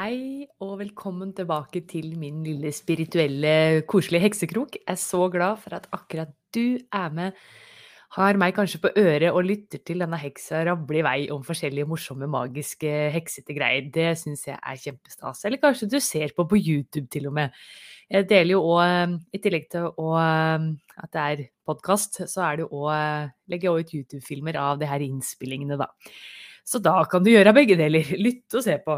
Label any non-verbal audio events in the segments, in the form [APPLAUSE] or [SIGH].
Hei og velkommen tilbake til min lille spirituelle, koselige heksekrok. Jeg er så glad for at akkurat du er med, har meg kanskje på øret og lytter til denne heksa rable i vei om forskjellige morsomme, magiske, heksete greier. Det syns jeg er kjempestas. Eller kanskje du ser på på YouTube til og med. Jeg deler jo òg, i tillegg til å, at det er podkast, så er det òg, legger jeg òg ut YouTube-filmer av de her innspillingene, da. Så da kan du gjøre begge deler. Lytte og se på.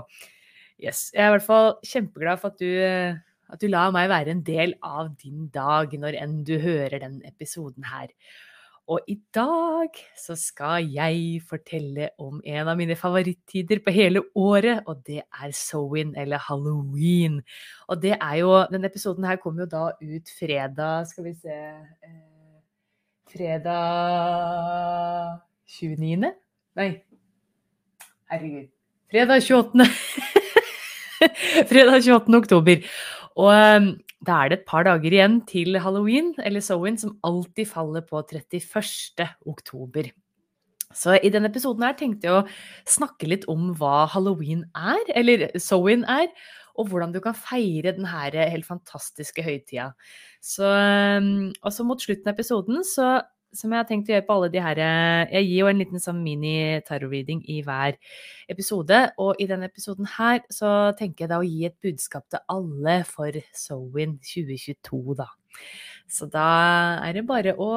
Yes. Jeg er i hvert fall kjempeglad for at du, at du lar meg være en del av din dag når enn du hører den episoden her. Og i dag så skal jeg fortelle om en av mine favorittider på hele året, og det er Sowin, eller halloween. Og det er jo Denne episoden her kommer jo da ut fredag Skal vi se eh, Fredag 29.? Nei, herregud. Fredag 28. [LAUGHS] [LAUGHS] Fredag 28. oktober. Og um, da er det et par dager igjen til halloween, eller Sowin, som alltid faller på 31. oktober. Så i denne episoden her tenkte jeg å snakke litt om hva halloween er, eller Sowin er, og hvordan du kan feire denne helt fantastiske høytida. Så, um, og så mot slutten av episoden så som jeg har tenkt å gjøre på alle de her eh, Jeg gir jo en liten sånn mini-tarot-reading i hver episode. Og i denne episoden her så tenker jeg da å gi et budskap til alle for Sowin 2022, da. Så da er det bare å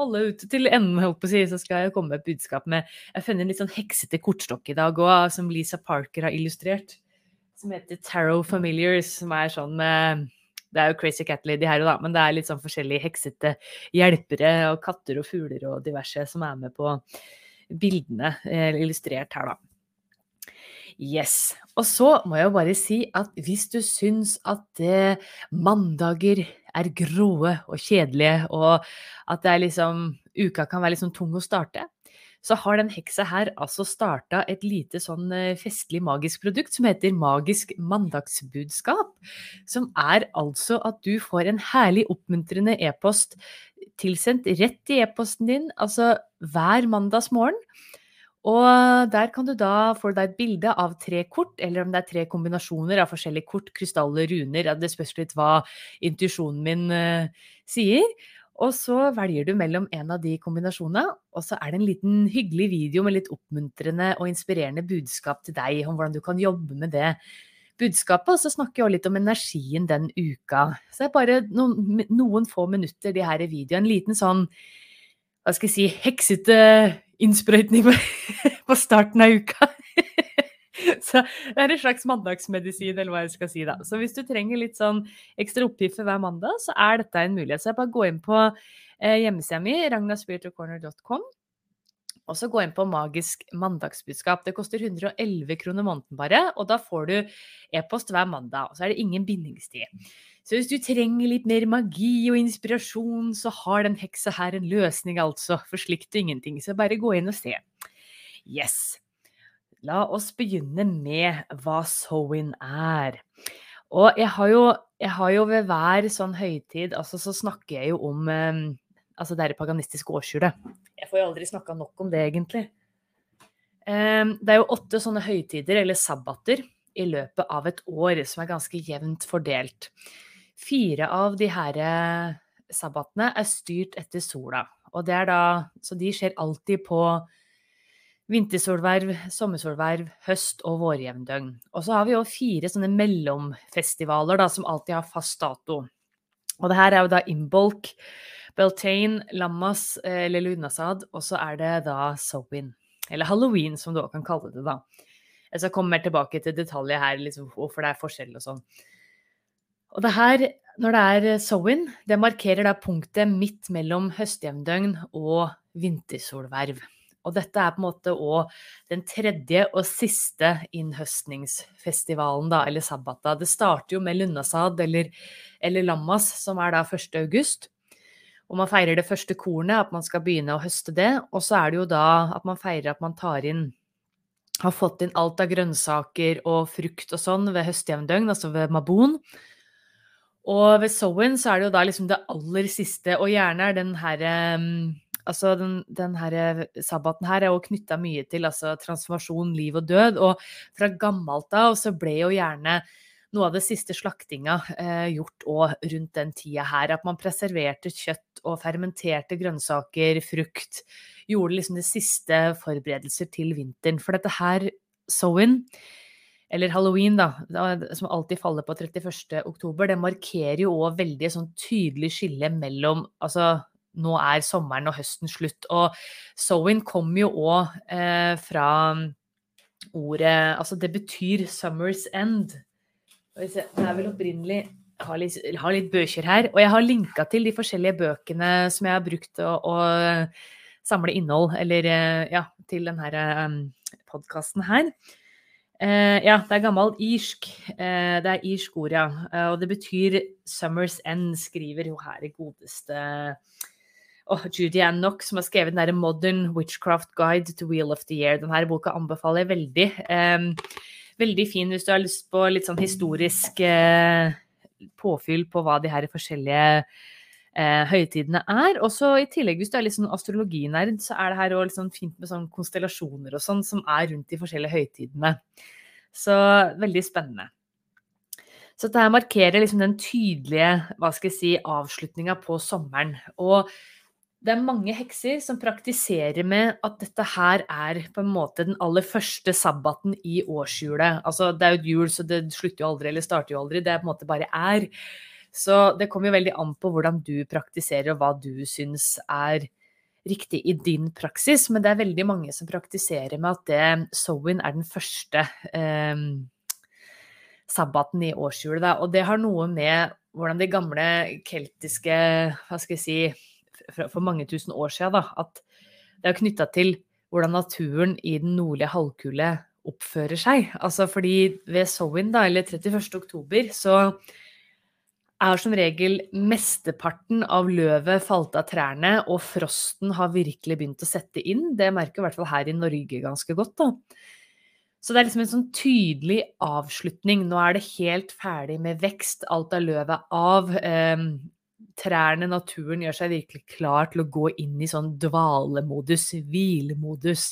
holde ute til enden, holdt på å si, så skal jeg komme med et budskap med Jeg har funnet en litt sånn heksete kortstokk i dag òg, som Lisa Parker har illustrert. Som heter Tarot Familiars, som er sånn med det er jo Crazy Cat Lady her da, men det er litt sånn forskjellige heksete hjelpere og katter og fugler og diverse som er med på bildene eh, illustrert her, da. Yes. Og så må jeg jo bare si at hvis du syns at eh, mandager er gråe og kjedelige, og at liksom uka kan være litt sånn tung å starte, så har den heksa her altså starta et lite sånn eh, festlig magisk produkt som heter Magisk mandagsbudskap. Som er altså at du får en herlig oppmuntrende e-post tilsendt rett i e-posten din, altså hver mandagsmorgen. Og der kan du da få deg et bilde av tre kort, eller om det er tre kombinasjoner av forskjellige kort, krystaller, runer. Det spørs litt hva intuisjonen min uh, sier. Og så velger du mellom en av de kombinasjonene, og så er det en liten hyggelig video med litt oppmuntrende og inspirerende budskap til deg om hvordan du kan jobbe med det budskapet. Og så snakker jeg også litt om energien den uka. Så det er bare noen, noen få minutter, de her i videoen. En liten sånn, hva skal jeg si, heksete innsprøytning [LAUGHS] på starten av uka. [LAUGHS] Så det er en slags mandagsmedisin, eller hva jeg skal si da. Så hvis du trenger litt sånn ekstra oppgifter hver mandag, så er dette en mulighet. Så jeg bare gå inn på eh, hjemmesida mi, ragnaspiritualcorner.com. Og så gå inn på magisk mandagsbudskap. Det koster 111 kroner måneden bare, og da får du e-post hver mandag. Og så er det ingen bindingstid. Så hvis du trenger litt mer magi og inspirasjon, så har den heksa her en løsning, altså. For slikt og ingenting. Så bare gå inn og se. Yes. La oss begynne med hva sowin er. Og jeg har, jo, jeg har jo, ved hver sånn høytid altså så snakker jeg jo om eh, altså det paganistiske årshjulet. Jeg får jo aldri snakka nok om det, egentlig. Eh, det er jo åtte sånne høytider, eller sabbater, i løpet av et år som er ganske jevnt fordelt. Fire av de her eh, sabbatene er styrt etter sola. Og det er da, så de skjer alltid på vintersolverv, sommersolverv, høst- og vårjevndøgn. Og så har vi jo fire sånne mellomfestivaler da, som alltid har fast dato. Og det her er jo da Imbolc, Beltane, Lammas eller Lunasad, og så er det da Sowin. Eller halloween, som du òg kan kalle det, da. Jeg skal komme mer tilbake til detaljer her, liksom, hvorfor det er forskjell og sånn. Og det her, når det er Sowin, det markerer da punktet midt mellom høstjevndøgn og vintersolverv. Og dette er på en måte òg den tredje og siste innhøstningsfestivalen, da, eller sabbata. Det starter jo med Lunnasad eller, eller Lammas, som er da 1. august. Og man feirer det første kornet, at man skal begynne å høste det. Og så er det jo da at man feirer at man tar inn Har fått inn alt av grønnsaker og frukt og sånn ved høstjevndøgn, altså ved mabon. Og ved Sowen så er det jo da liksom det aller siste, og gjerne er den herre Altså den, den her sabbaten her er jo knytta mye til altså, transformasjon, liv og død. Og fra gammelt av så ble jo gjerne noe av det siste slaktinga eh, gjort òg rundt den tida her. At man preserverte kjøtt og fermenterte grønnsaker, frukt. Gjorde liksom de siste forberedelser til vinteren. For dette her, Sowen, eller halloween, da, som alltid faller på 31. oktober, det markerer jo òg veldig sånn tydelig skille mellom Altså, nå er sommeren og høsten slutt. Og sowin kommer jo òg eh, fra ordet Altså, det betyr 'summer's end'. Det er vel opprinnelig jeg har, litt, jeg har litt bøker her, og jeg har linka til de forskjellige bøkene som jeg har brukt å, å samle innhold, eller eh, ja, til denne podkasten her. Uh, ja, det er gammel irsk. Eh, det er irsk ord, ja. Eh, og det betyr 'Summer's End', skriver jo her i godeste oh, Judy Ann Knock, som har skrevet den derre 'Modern Witchcraft Guide to Wheel of the Year'. Denne boka anbefaler jeg veldig. Veldig fin hvis du har lyst på litt sånn historisk påfyll på hva de her forskjellige eh, høytidene er. Og så i tillegg, hvis du er litt sånn astrologinerd, så er det her òg sånn fint med sånn konstellasjoner og sånn som er rundt de forskjellige høytidene. Så veldig spennende. Så dette her markerer liksom den tydelige hva skal jeg si, avslutninga på sommeren. Og det er mange hekser som praktiserer med at dette her er på en måte den aller første sabbaten i årshjulet. Altså, det er jo et hjul, så det slutter jo aldri eller starter jo aldri. Det er på en måte bare er. Så det kommer jo veldig an på hvordan du praktiserer, og hva du syns er riktig i din praksis. Men det er veldig mange som praktiserer med at det Sowin er den første eh, sabbaten i årshjulet. Og det har noe med hvordan de gamle keltiske Hva skal jeg si For mange tusen år siden, da. At det er knytta til hvordan naturen i den nordlige halvkule oppfører seg. Altså fordi ved Sowin, da, eller 31. oktober, så er som regel mesteparten av løvet falt av trærne, og frosten har virkelig begynt å sette inn. Det merker i hvert fall her i Norge ganske godt. da. Så det er liksom en sånn tydelig avslutning. Nå er det helt ferdig med vekst. Alt av løvet av. Eh, trærne, naturen, gjør seg virkelig klar til å gå inn i sånn dvalemodus, hvilemodus.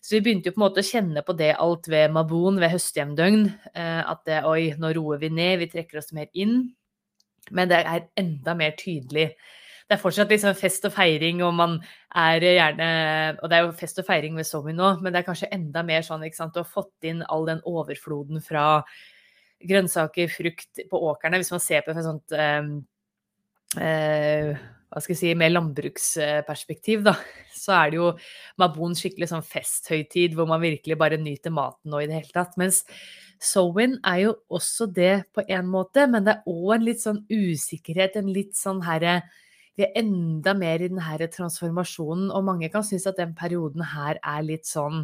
Så vi begynte jo på en måte å kjenne på det alt ved Mabon, ved høsthjemdøgn. Eh, at det, oi, nå roer vi ned, vi trekker oss mer inn. Men det er enda mer tydelig. Det er fortsatt liksom fest og feiring, og man er gjerne Og det er jo fest og feiring ved Somi nå, men det er kanskje enda mer sånn ikke sant, å ha fått inn all den overfloden fra grønnsaker, frukt på åkrene. Hvis man ser på et sånt eh, eh, hva skal jeg si, mer landbruksperspektiv, da, så er det jo Mabon skikkelig sånn festhøytid hvor man virkelig bare nyter maten nå i det hele tatt. Mens Sowin er jo også det på en måte, men det er òg en litt sånn usikkerhet, en litt sånn herre Vi er enda mer i den her transformasjonen, og mange kan synes at den perioden her er litt sånn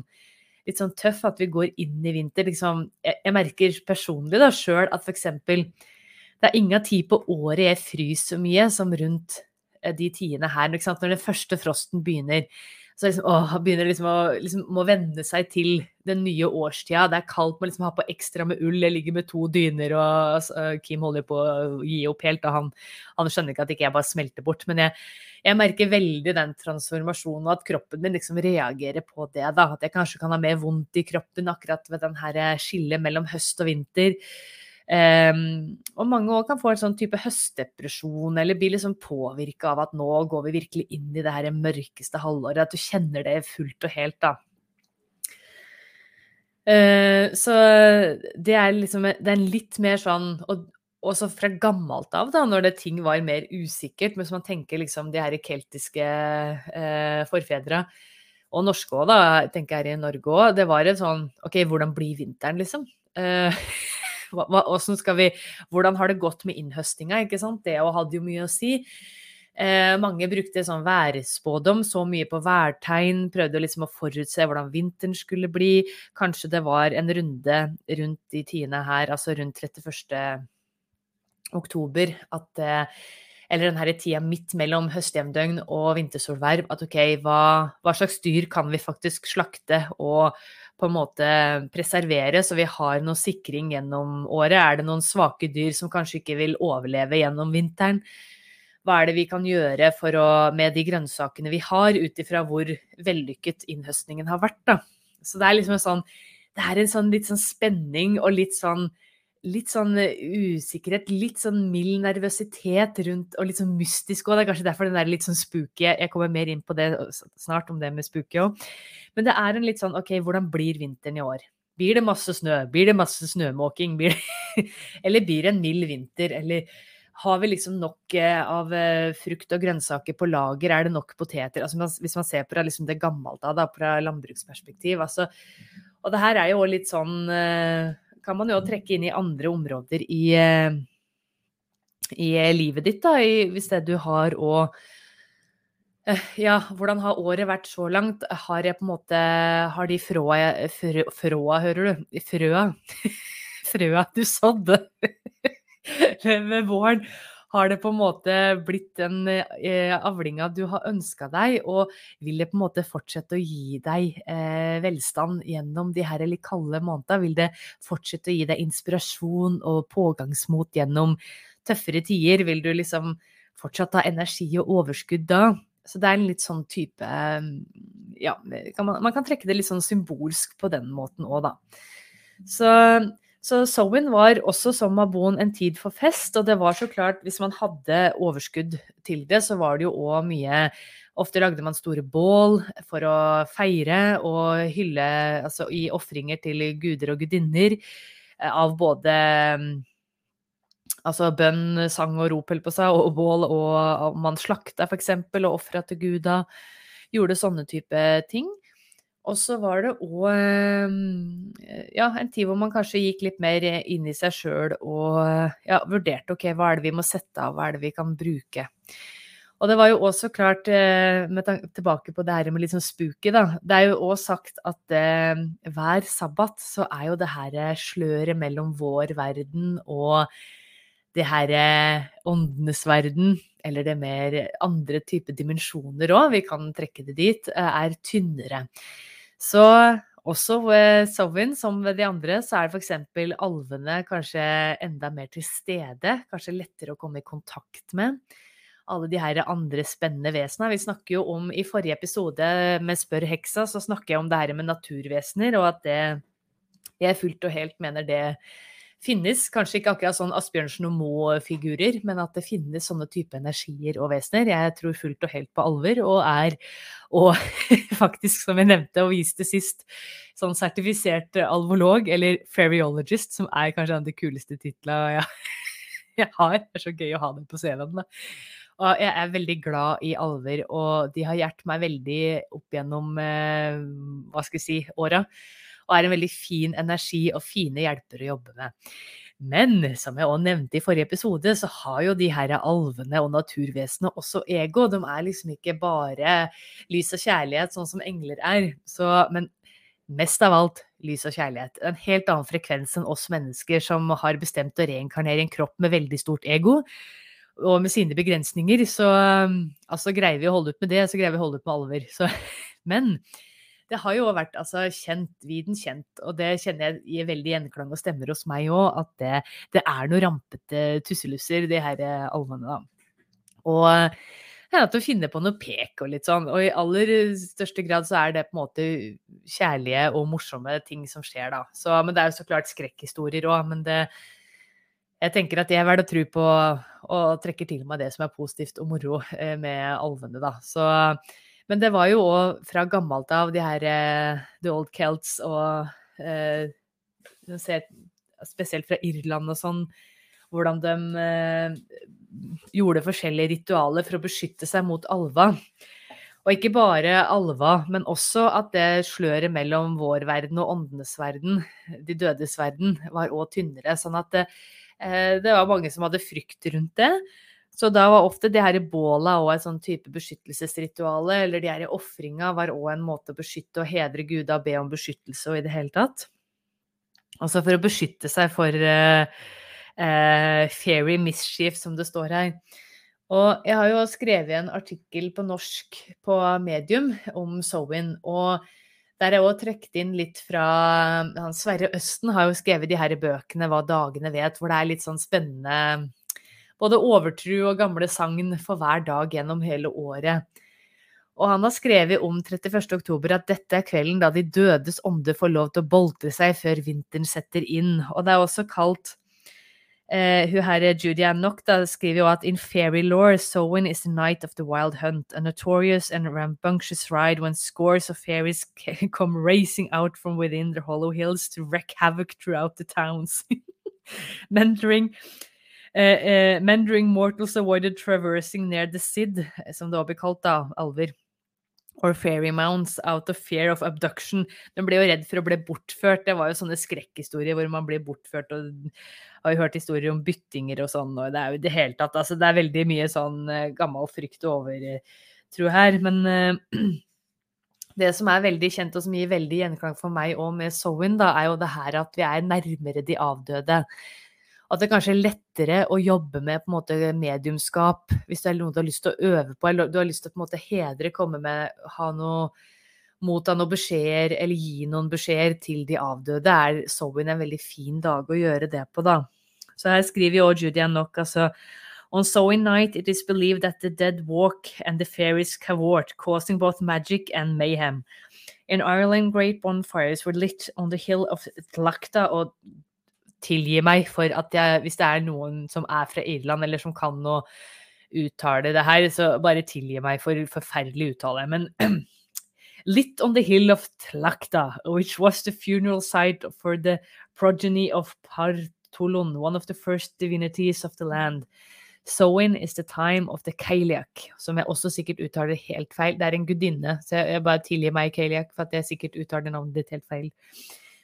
litt sånn tøff, at vi går inn i vinter. Liksom, jeg, jeg merker personlig da sjøl at f.eks. det er ingen tid på året jeg fryser så mye som rundt eh, de tidene her. Når den første frosten begynner. Så liksom, åh, begynner liksom å liksom, må venne seg til den nye årstida. Det er kaldt, må liksom ha på ekstra med ull. Jeg ligger med to dyner, og uh, Kim holder på å gi opp helt. Og han, han skjønner ikke at ikke jeg bare smelter bort. Men jeg, jeg, merker veldig den transformasjonen, og at kroppen min liksom reagerer på det. da, At jeg kanskje kan ha mer vondt i kroppen akkurat ved den her skillet mellom høst og vinter. Um, og mange òg kan få en sånn type høstdepresjon eller bli liksom påvirka av at nå går vi virkelig inn i det her mørkeste halvåret. At du kjenner det fullt og helt, da. Uh, så det er liksom det er en litt mer sånn Og også fra gammelt av, da, når det ting var mer usikkert, men hvis man tenker liksom de her keltiske uh, forfedra, og norske òg, da, tenker jeg her i Norge òg, det var en sånn OK, hvordan blir vinteren, liksom? Eh, [LAUGHS] hva, skal vi, hvordan har det gått med innhøstinga, ikke sant? Det hadde jo mye å si. Eh, mange brukte sånn værspådom, så mye på værtegn, prøvde liksom å forutse hvordan vinteren skulle bli. Kanskje det var en runde rundt de tiende her, altså rundt 31. oktober, at eh, eller den her tida midt mellom høstjevndøgn og vintersolverv, at ok, hva, hva, slags dyr kan vi faktisk slakte og på en måte preservere, så vi har noe sikring gjennom året? Er det noen svake dyr som kanskje ikke vil overleve gjennom vinteren? hva er det vi kan gjøre å, med de grønnsakene vi har, ut ifra hvor vellykket innhøstningen har vært. Da. Så det er liksom en sånn Det er en sånn litt sånn spenning og litt sånn litt sånn usikkerhet, litt sånn mild nervøsitet rundt, og litt sånn mystisk òg. Det er kanskje derfor den er litt sånn spooky Jeg kommer mer inn på det snart, om det med spooky òg. Men det er en litt sånn OK, hvordan blir vinteren i år? Blir det masse snø? Blir det masse snømåking? Blir det [LAUGHS] eller blir det en mild vinter? Eller har vi liksom nok eh, av eh, frukt og grønnsaker på lager? Er det nok poteter? Altså, hvis man ser på det, liksom det gammelt av, da, fra landbruksperspektiv. Altså, og det her er jo litt sånn eh, Kan man jo trekke inn i andre områder i, i livet ditt, da, i, hvis det du har og ja, hvordan har året vært så langt? Har jeg på en måte Har de frøa, frø, frøa hører du? Frøa? [LAUGHS] frøa du sådde [LAUGHS] med våren har det på en måte blitt den eh, avlinga du har ønska deg, og vil det på en måte fortsette å gi deg eh, velstand gjennom de her litt kalde månedene? Vil det fortsette å gi deg inspirasjon og pågangsmot gjennom tøffere tider? Vil du liksom fortsatt ha energi og overskudd da? Så det er en litt sånn type Ja, kan man, man, kan trekke det litt sånn symbolsk på den måten òg, da. Så så Sowin var også som Mabon en tid for fest, og det var så klart, hvis man hadde overskudd til det, så var det jo òg mye Ofte lagde man store bål for å feire og hylle altså i ofringer til guder og gudinner eh, av både Altså bønn, sang og rop, på seg, og bål, og man slakta f.eks. og ofra til guda. Gjorde sånne type ting. Og så var det òg ehm, ja, en tid hvor man kanskje gikk litt mer inn i seg sjøl og ja, vurderte ok, hva er det vi må sette av, hva er det vi kan bruke. Og det var jo også klart, eh, med tilbake på det her med liksom spooky, da. Det er jo òg sagt at eh, hver sabbat så er jo det her sløret mellom vår verden og det her åndenes verden, eller det mer andre typer dimensjoner òg, vi kan trekke det dit, eh, er tynnere. Så også ved Sovin, som ved de andre, så er f.eks. alvene kanskje enda mer til stede. Kanskje lettere å komme i kontakt med. Alle de her andre spennende vesenene. Vi snakker jo om i forrige episode med Spør heksa, så snakker jeg om det her med naturvesener, og at det jeg fullt og helt mener det finnes. Kanskje ikke akkurat sånn Asbjørnsen og Moe-figurer, men at det finnes sånne type energier og vesener. Jeg tror fullt og helt på alver, og er, og [LAUGHS] faktisk, som jeg nevnte og viste sist, sånn sertifisert alvolog, eller fairyologist, som er kanskje en kuleste titlene jeg, [LAUGHS] jeg, har. Det er så gøy å ha det på CV-en. Og jeg er veldig glad i alver, og de har hjulpet meg veldig opp gjennom eh, hva skal jeg si, åra og er en veldig fin energi og fine hjelper å jobbe med. Men som jeg òg nevnte i forrige episode, så har jo de her alvene og naturvesenene også ego. De er liksom ikke bare lys og kjærlighet, sånn som engler er. Så, men mest av alt lys og kjærlighet. En helt annen frekvens enn oss mennesker som har bestemt å reinkarnere en kropp med veldig stort ego. Og med sine begrensninger, så altså, greier vi å holde ut med det, så greier vi å holde ut med alver. Så, [LAUGHS] men det har jo vært altså, kjent, viden kjent, og det kjenner jeg i veldig gjenklang og stemmer hos meg òg, at det, det, er noen rampete tusselusser, de her eh, alvene, da. Og ja, er nødt til å finne på noe pek og litt sånn, og i aller største grad så er det på en måte kjærlige og morsomme ting som skjer, da. Så, men det er jo så klart skrekkhistorier òg, men det jeg tenker at jeg er verdt å tro på og trekker til meg det som er positivt og moro eh, med alvene, da. Så men det var jo òg fra gammelt av de her uh, The Old Celts og uh, Spesielt fra Irland og sånn. hvordan de gjorde forskjellige ritualer for å beskytte seg mot alva. Og ikke bare alva, men også at det sløret mellom vår verden og åndenes verden, de dødes verden, var òg tynnere. Sånn at det, det var mange som hadde frykt rundt det. Så da var ofte det her båla òg et sånn type beskyttelsesrituale, eller de her ofringa var òg en måte å beskytte og hedre guda og be om beskyttelse og i det hele tatt. Altså for å beskytte seg for uh, uh, fairy mischief, som det står her. Og jeg har jo skrevet en artikkel på norsk på Medium om Sowin, og der er jeg òg trukket inn litt fra han Sverre Østen har jo skrevet de her bøkene 'Hva dagene vet', hvor det er litt sånn spennende både overtru og gamle sagn for hver dag gjennom hele året. Og han har skrevet om 31. oktober at dette er kvelden da de dødes ånde får lov til å boltre seg før vinteren setter inn. Og det er også kalt Uh, hun her, Judy Annock da, skriver jo at in fairy lore, Sowen is the night of the wild hunt, a notorious and rambunctious ride when scores of fairies [LAUGHS] come racing out from within the hollow hills to wreak havoc throughout the towns. [LAUGHS] Mentoring Uh, Mendering mortals avoided traversing near the Sid, som det også blir kalt, da, alver. Or fairy mounts out of fear of abduction. De ble jo redd for å bli bortført. Det var jo sånne skrekkhistorier hvor man blir bortført. og har jo hørt historier om byttinger og sånn, og det er jo i det hele tatt altså Det er veldig mye sånn uh, gammel frykt og overtro her. Men uh, [CLEARS THROAT] det som er veldig kjent, og som gir veldig gjenklang for meg og med Sowin, da, er jo det her at vi er nærmere de avdøde at det kanskje er lettere å jobbe med på en måte mediumskap hvis det er noe du har lyst til å øve på, eller du har lyst til å på en måte hedre, komme med, ha noe motta noen beskjeder eller gi noen beskjeder til de avdøde, er Sowin en veldig fin dag å gjøre det på, da. Så her skriver jo Judian nok, altså On Sowing night, it is believed that the dead walk and the fairies cavort, causing both magic and mayhem. In Ireland, great bonfires were lit on the hill of Tlachta og tilgi meg for at jeg, hvis det er noen som er fra Irland, eller som kan å uttale det her, så bare tilgi meg for forferdelig uttale. Men [CLEARS THROAT] Lit on the hill of Tlakta, which was the funeral site for the progeny of Partolon, one of the first divinities of the land. Sowin is the time of the Kailiak, som jeg også sikkert uttaler helt feil. Det er en gudinne, så jeg bare tilgir meg Kailiak for at jeg sikkert uttaler navnet ditt helt feil.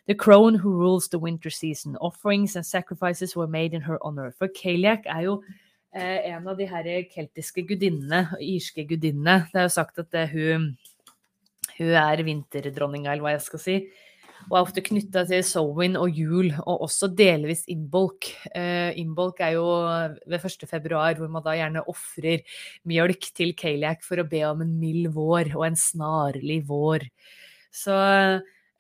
The crone who rules the winter season. Offerings and sacrifices were made in her honor. For Kaliak er jo eh, en av de her keltiske gudinnene, irske gudinnene. Det er jo sagt at det, hun, hun er vinterdronninga, eller hva jeg skal si. Og er ofte knytta til Sowin og jul, og også delvis Imbolk. Eh, Imbolk er jo ved 1. februar, hvor man da gjerne ofrer mjølk til Kaliak for å be om en mild vår og en snarlig vår. Så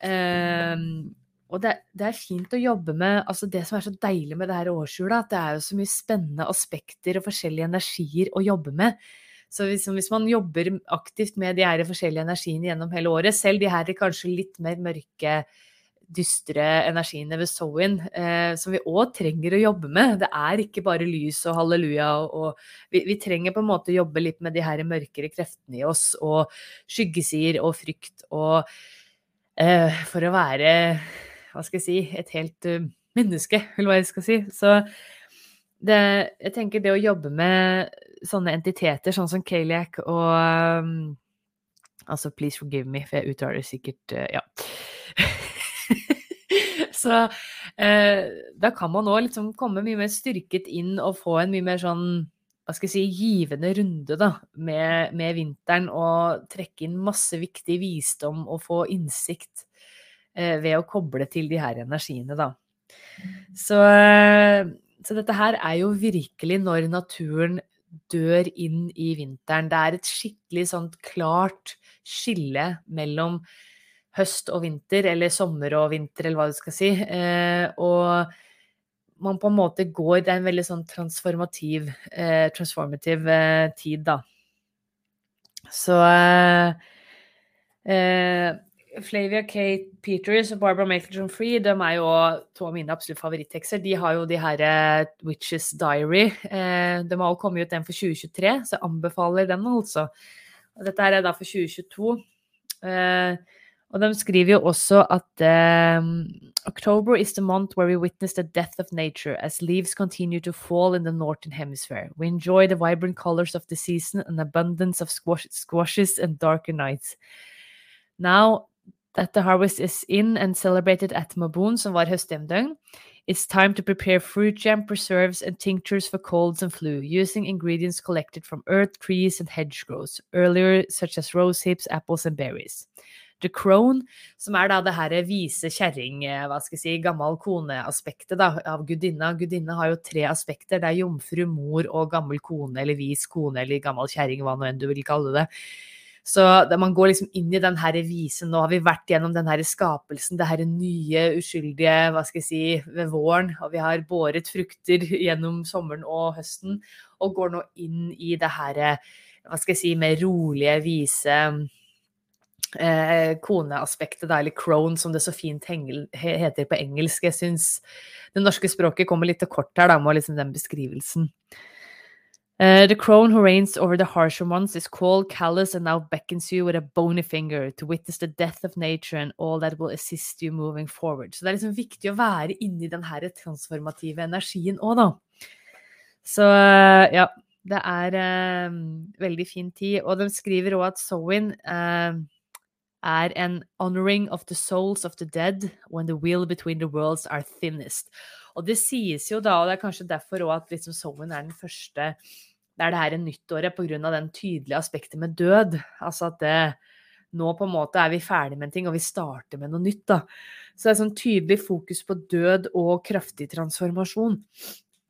Um, og det, det, er fint å jobbe med altså Det som er så deilig med det her årshjulet, at det er jo så mye spennende aspekter og forskjellige energier å jobbe med. Så hvis, hvis, man jobber aktivt med de her forskjellige energiene gjennom hele året, selv de her kanskje litt mer mørke, dystre energiene ved Zoen, eh, som vi òg trenger å jobbe med. Det er ikke bare lys og halleluja. Og, og vi, vi, trenger på en måte å jobbe litt med de her mørkere kreftene i oss, og skyggesider og frykt og Eh, for å være hva skal jeg si et helt uh, menneske, eller hva jeg skal si. Så det, jeg tenker det å jobbe med sånne entiteter, sånn som Kaliak og um, Altså, please forgive me, for jeg uttaler sikkert uh, Ja. [LAUGHS] Så uh, da kan man òg liksom komme mye mer styrket inn og få en mye mer sånn hva skal jeg si, givende runde da, med, med, vinteren og trekke inn masse viktig visdom og få innsikt eh, ved å koble til de her energiene, da. Så, eh, så, dette her er jo virkelig når naturen dør inn i vinteren. Det er et skikkelig sånt klart skille mellom høst og vinter, eller sommer og vinter, eller hva du skal si. Eh, og man på en måte går Det er en veldig sånn transformativ, eh, transformativ eh, tid, da. Så eh, eh, Flavia Kate Peters og Barbara Makelton Free de er jo to av mine absolutt favorittekster. De har jo de her uh, Witches Diary. Uh, de har jo kommet ut den for 2023, så jeg anbefaler den altså. Dette her er da for 2022. Uh, Og de skriver jo også at um, October is the month where we witness the death of nature as leaves continue to fall in the northern hemisphere. We enjoy the vibrant colors of the season and abundance of squash squashes and darker nights. Now that the harvest is in and celebrated at Mabon, som var høsthjemdøgn, it's time to prepare fruit jam, preserves, and tinctures for colds and flu, using ingredients collected from earth, trees, and hedgerows, earlier such as rose hips, apples, and berries. The Crone, som er da det her vise kjerring, hva skal jeg si, gammel kone-aspektet av gudinna. Gudinna har jo tre aspekter. Det er jomfru, mor og gammel kone, eller vis kone, eller gammel kjerring, hva nå enn du vil kalle det. Så man går liksom inn i den her visen. Nå har vi vært gjennom den her skapelsen, det her nye, uskyldige, hva skal jeg si, ved våren. Og vi har båret frukter gjennom sommeren og høsten, og går nå inn i det her, hva skal jeg si, mer rolige, vise eh, koneaspektet, eller crone, som det så fint heter på engelsk. Jeg syns det norske språket kommer litt til kort her, da, med liksom den beskrivelsen. Uh, the crone who reigns over the harsher ones is called callous and now beckons you with a bony finger to witness the death of nature and all that will assist you moving forward. Så det er liksom viktig å være inni den her transformative energien òg, da. Så uh, ja, det er uh, veldig fin tid. Og de skriver òg at Sowin er en honoring of the souls of the dead when the will between the worlds are thinnest. Og det sies jo da, og det er kanskje derfor òg at liksom Sowen er den første Det er det her nyttåret pga. den tydelige aspektet med død. Altså at det, nå på en måte er vi ferdig med en ting, og vi starter med noe nytt. da. Så det er sånn tydelig fokus på død og kraftig transformasjon.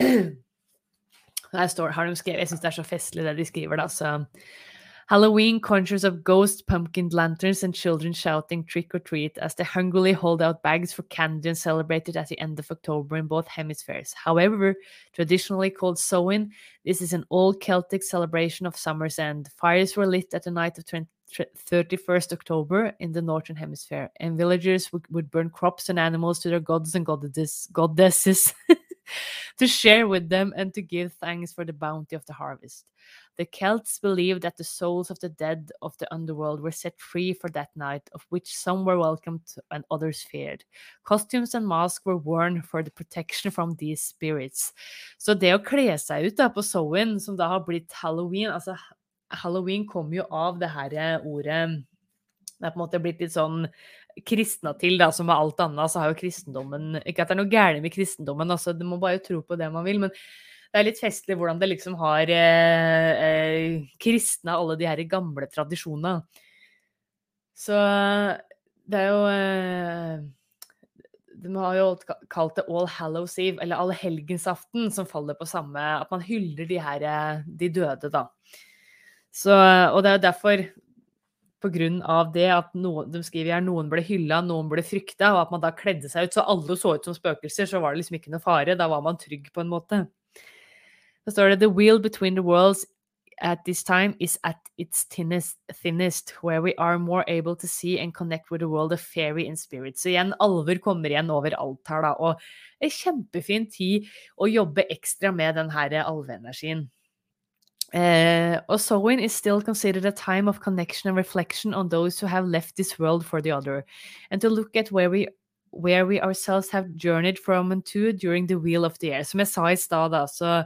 [CLEARS THROAT] Her står, har de skrevet, Jeg syns det er så festlig det de skriver, da. så Halloween conjures of ghost pumpkin lanterns and children shouting trick or treat as they hungrily hold out bags for candy and celebrate it at the end of October in both hemispheres. However, traditionally called Samhain, this is an old Celtic celebration of summer's end. Fires were lit at the night of 20, 31st October in the northern hemisphere, and villagers would, would burn crops and animals to their gods and goddesses [LAUGHS] to share with them and to give thanks for the bounty of the harvest. The Celts believed that the souls of the dead of the underworld were set free for that night, of which some were welcomed and others feared. Costumes and masks were worn for the protection from these spirits. Så det å kle seg ut da på Sowen, som da har blitt halloween altså Halloween kommer jo av det her ordet Det er på en måte blitt litt sånn kristna til, da, som med alt annet, så har jo kristendommen Ikke at det er noe gærent med kristendommen, altså, du må bare tro på det man vil. men det er litt festlig hvordan det liksom har eh, eh, kristna alle de her gamle tradisjonene. Så det er jo eh, De har jo kalt det All Hallows Eve, eller Allhelgensaften, som faller på samme At man hyller de her eh, de døde, da. Så, og det er jo derfor på grunn av det at noen, de skriver her, noen ble hylla, noen ble frykta, og at man da kledde seg ut så alle så ut som spøkelser, så var det liksom ikke noe fare. Da var man trygg på en måte. Så står det The wheel between the worlds at this time is at its thinnest, thinnest, where we are more able to see and connect with the world of fairy and spirit. Så igjen, alver kommer igjen overalt her, da. Og en kjempefin tid å jobbe ekstra med den her alveenergien. Uh, Osoin is still considered a time of connection and reflection on those who have left this world for the other, and to look at where we where we ourselves have journeyed from and to during the wheel of the air. Som jeg sa i stad, da, så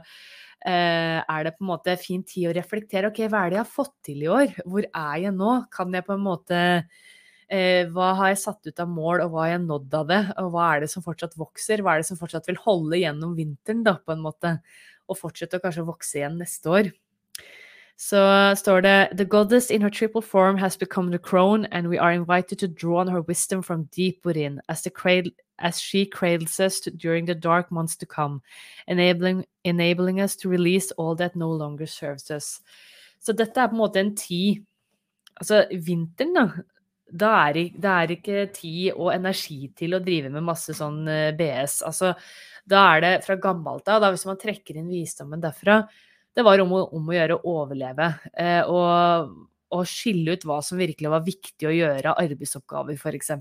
er det på en måte fin tid å reflektere. Ok, hva er det jeg har fått til i år? Hvor er jeg nå? Kan jeg på en måte uh, Hva har jeg satt ut av mål, og hva har jeg nådd av det? Og hva er det som fortsatt vokser? Hva er det som fortsatt vil holde gjennom vinteren, da, på en måte? Og fortsette å kanskje vokse igjen neste år. Så står det The goddess in her triple form has become the crone, and we are invited to draw on her wisdom from deep within, as the cradle as she cradles us to, during the dark months to come, enabling, enabling us to release all that no longer serves us. Så dette er på en måte en tid Altså, vinteren, da. Da er det er ikke tid og energi til å drive med masse sånn eh, BS. Altså, da er det fra gammelt av, hvis man trekker inn visdommen derfra, det var om å, om å gjøre å overleve. Eh, og, og skille ut hva som virkelig var viktig å gjøre, arbeidsoppgaver f.eks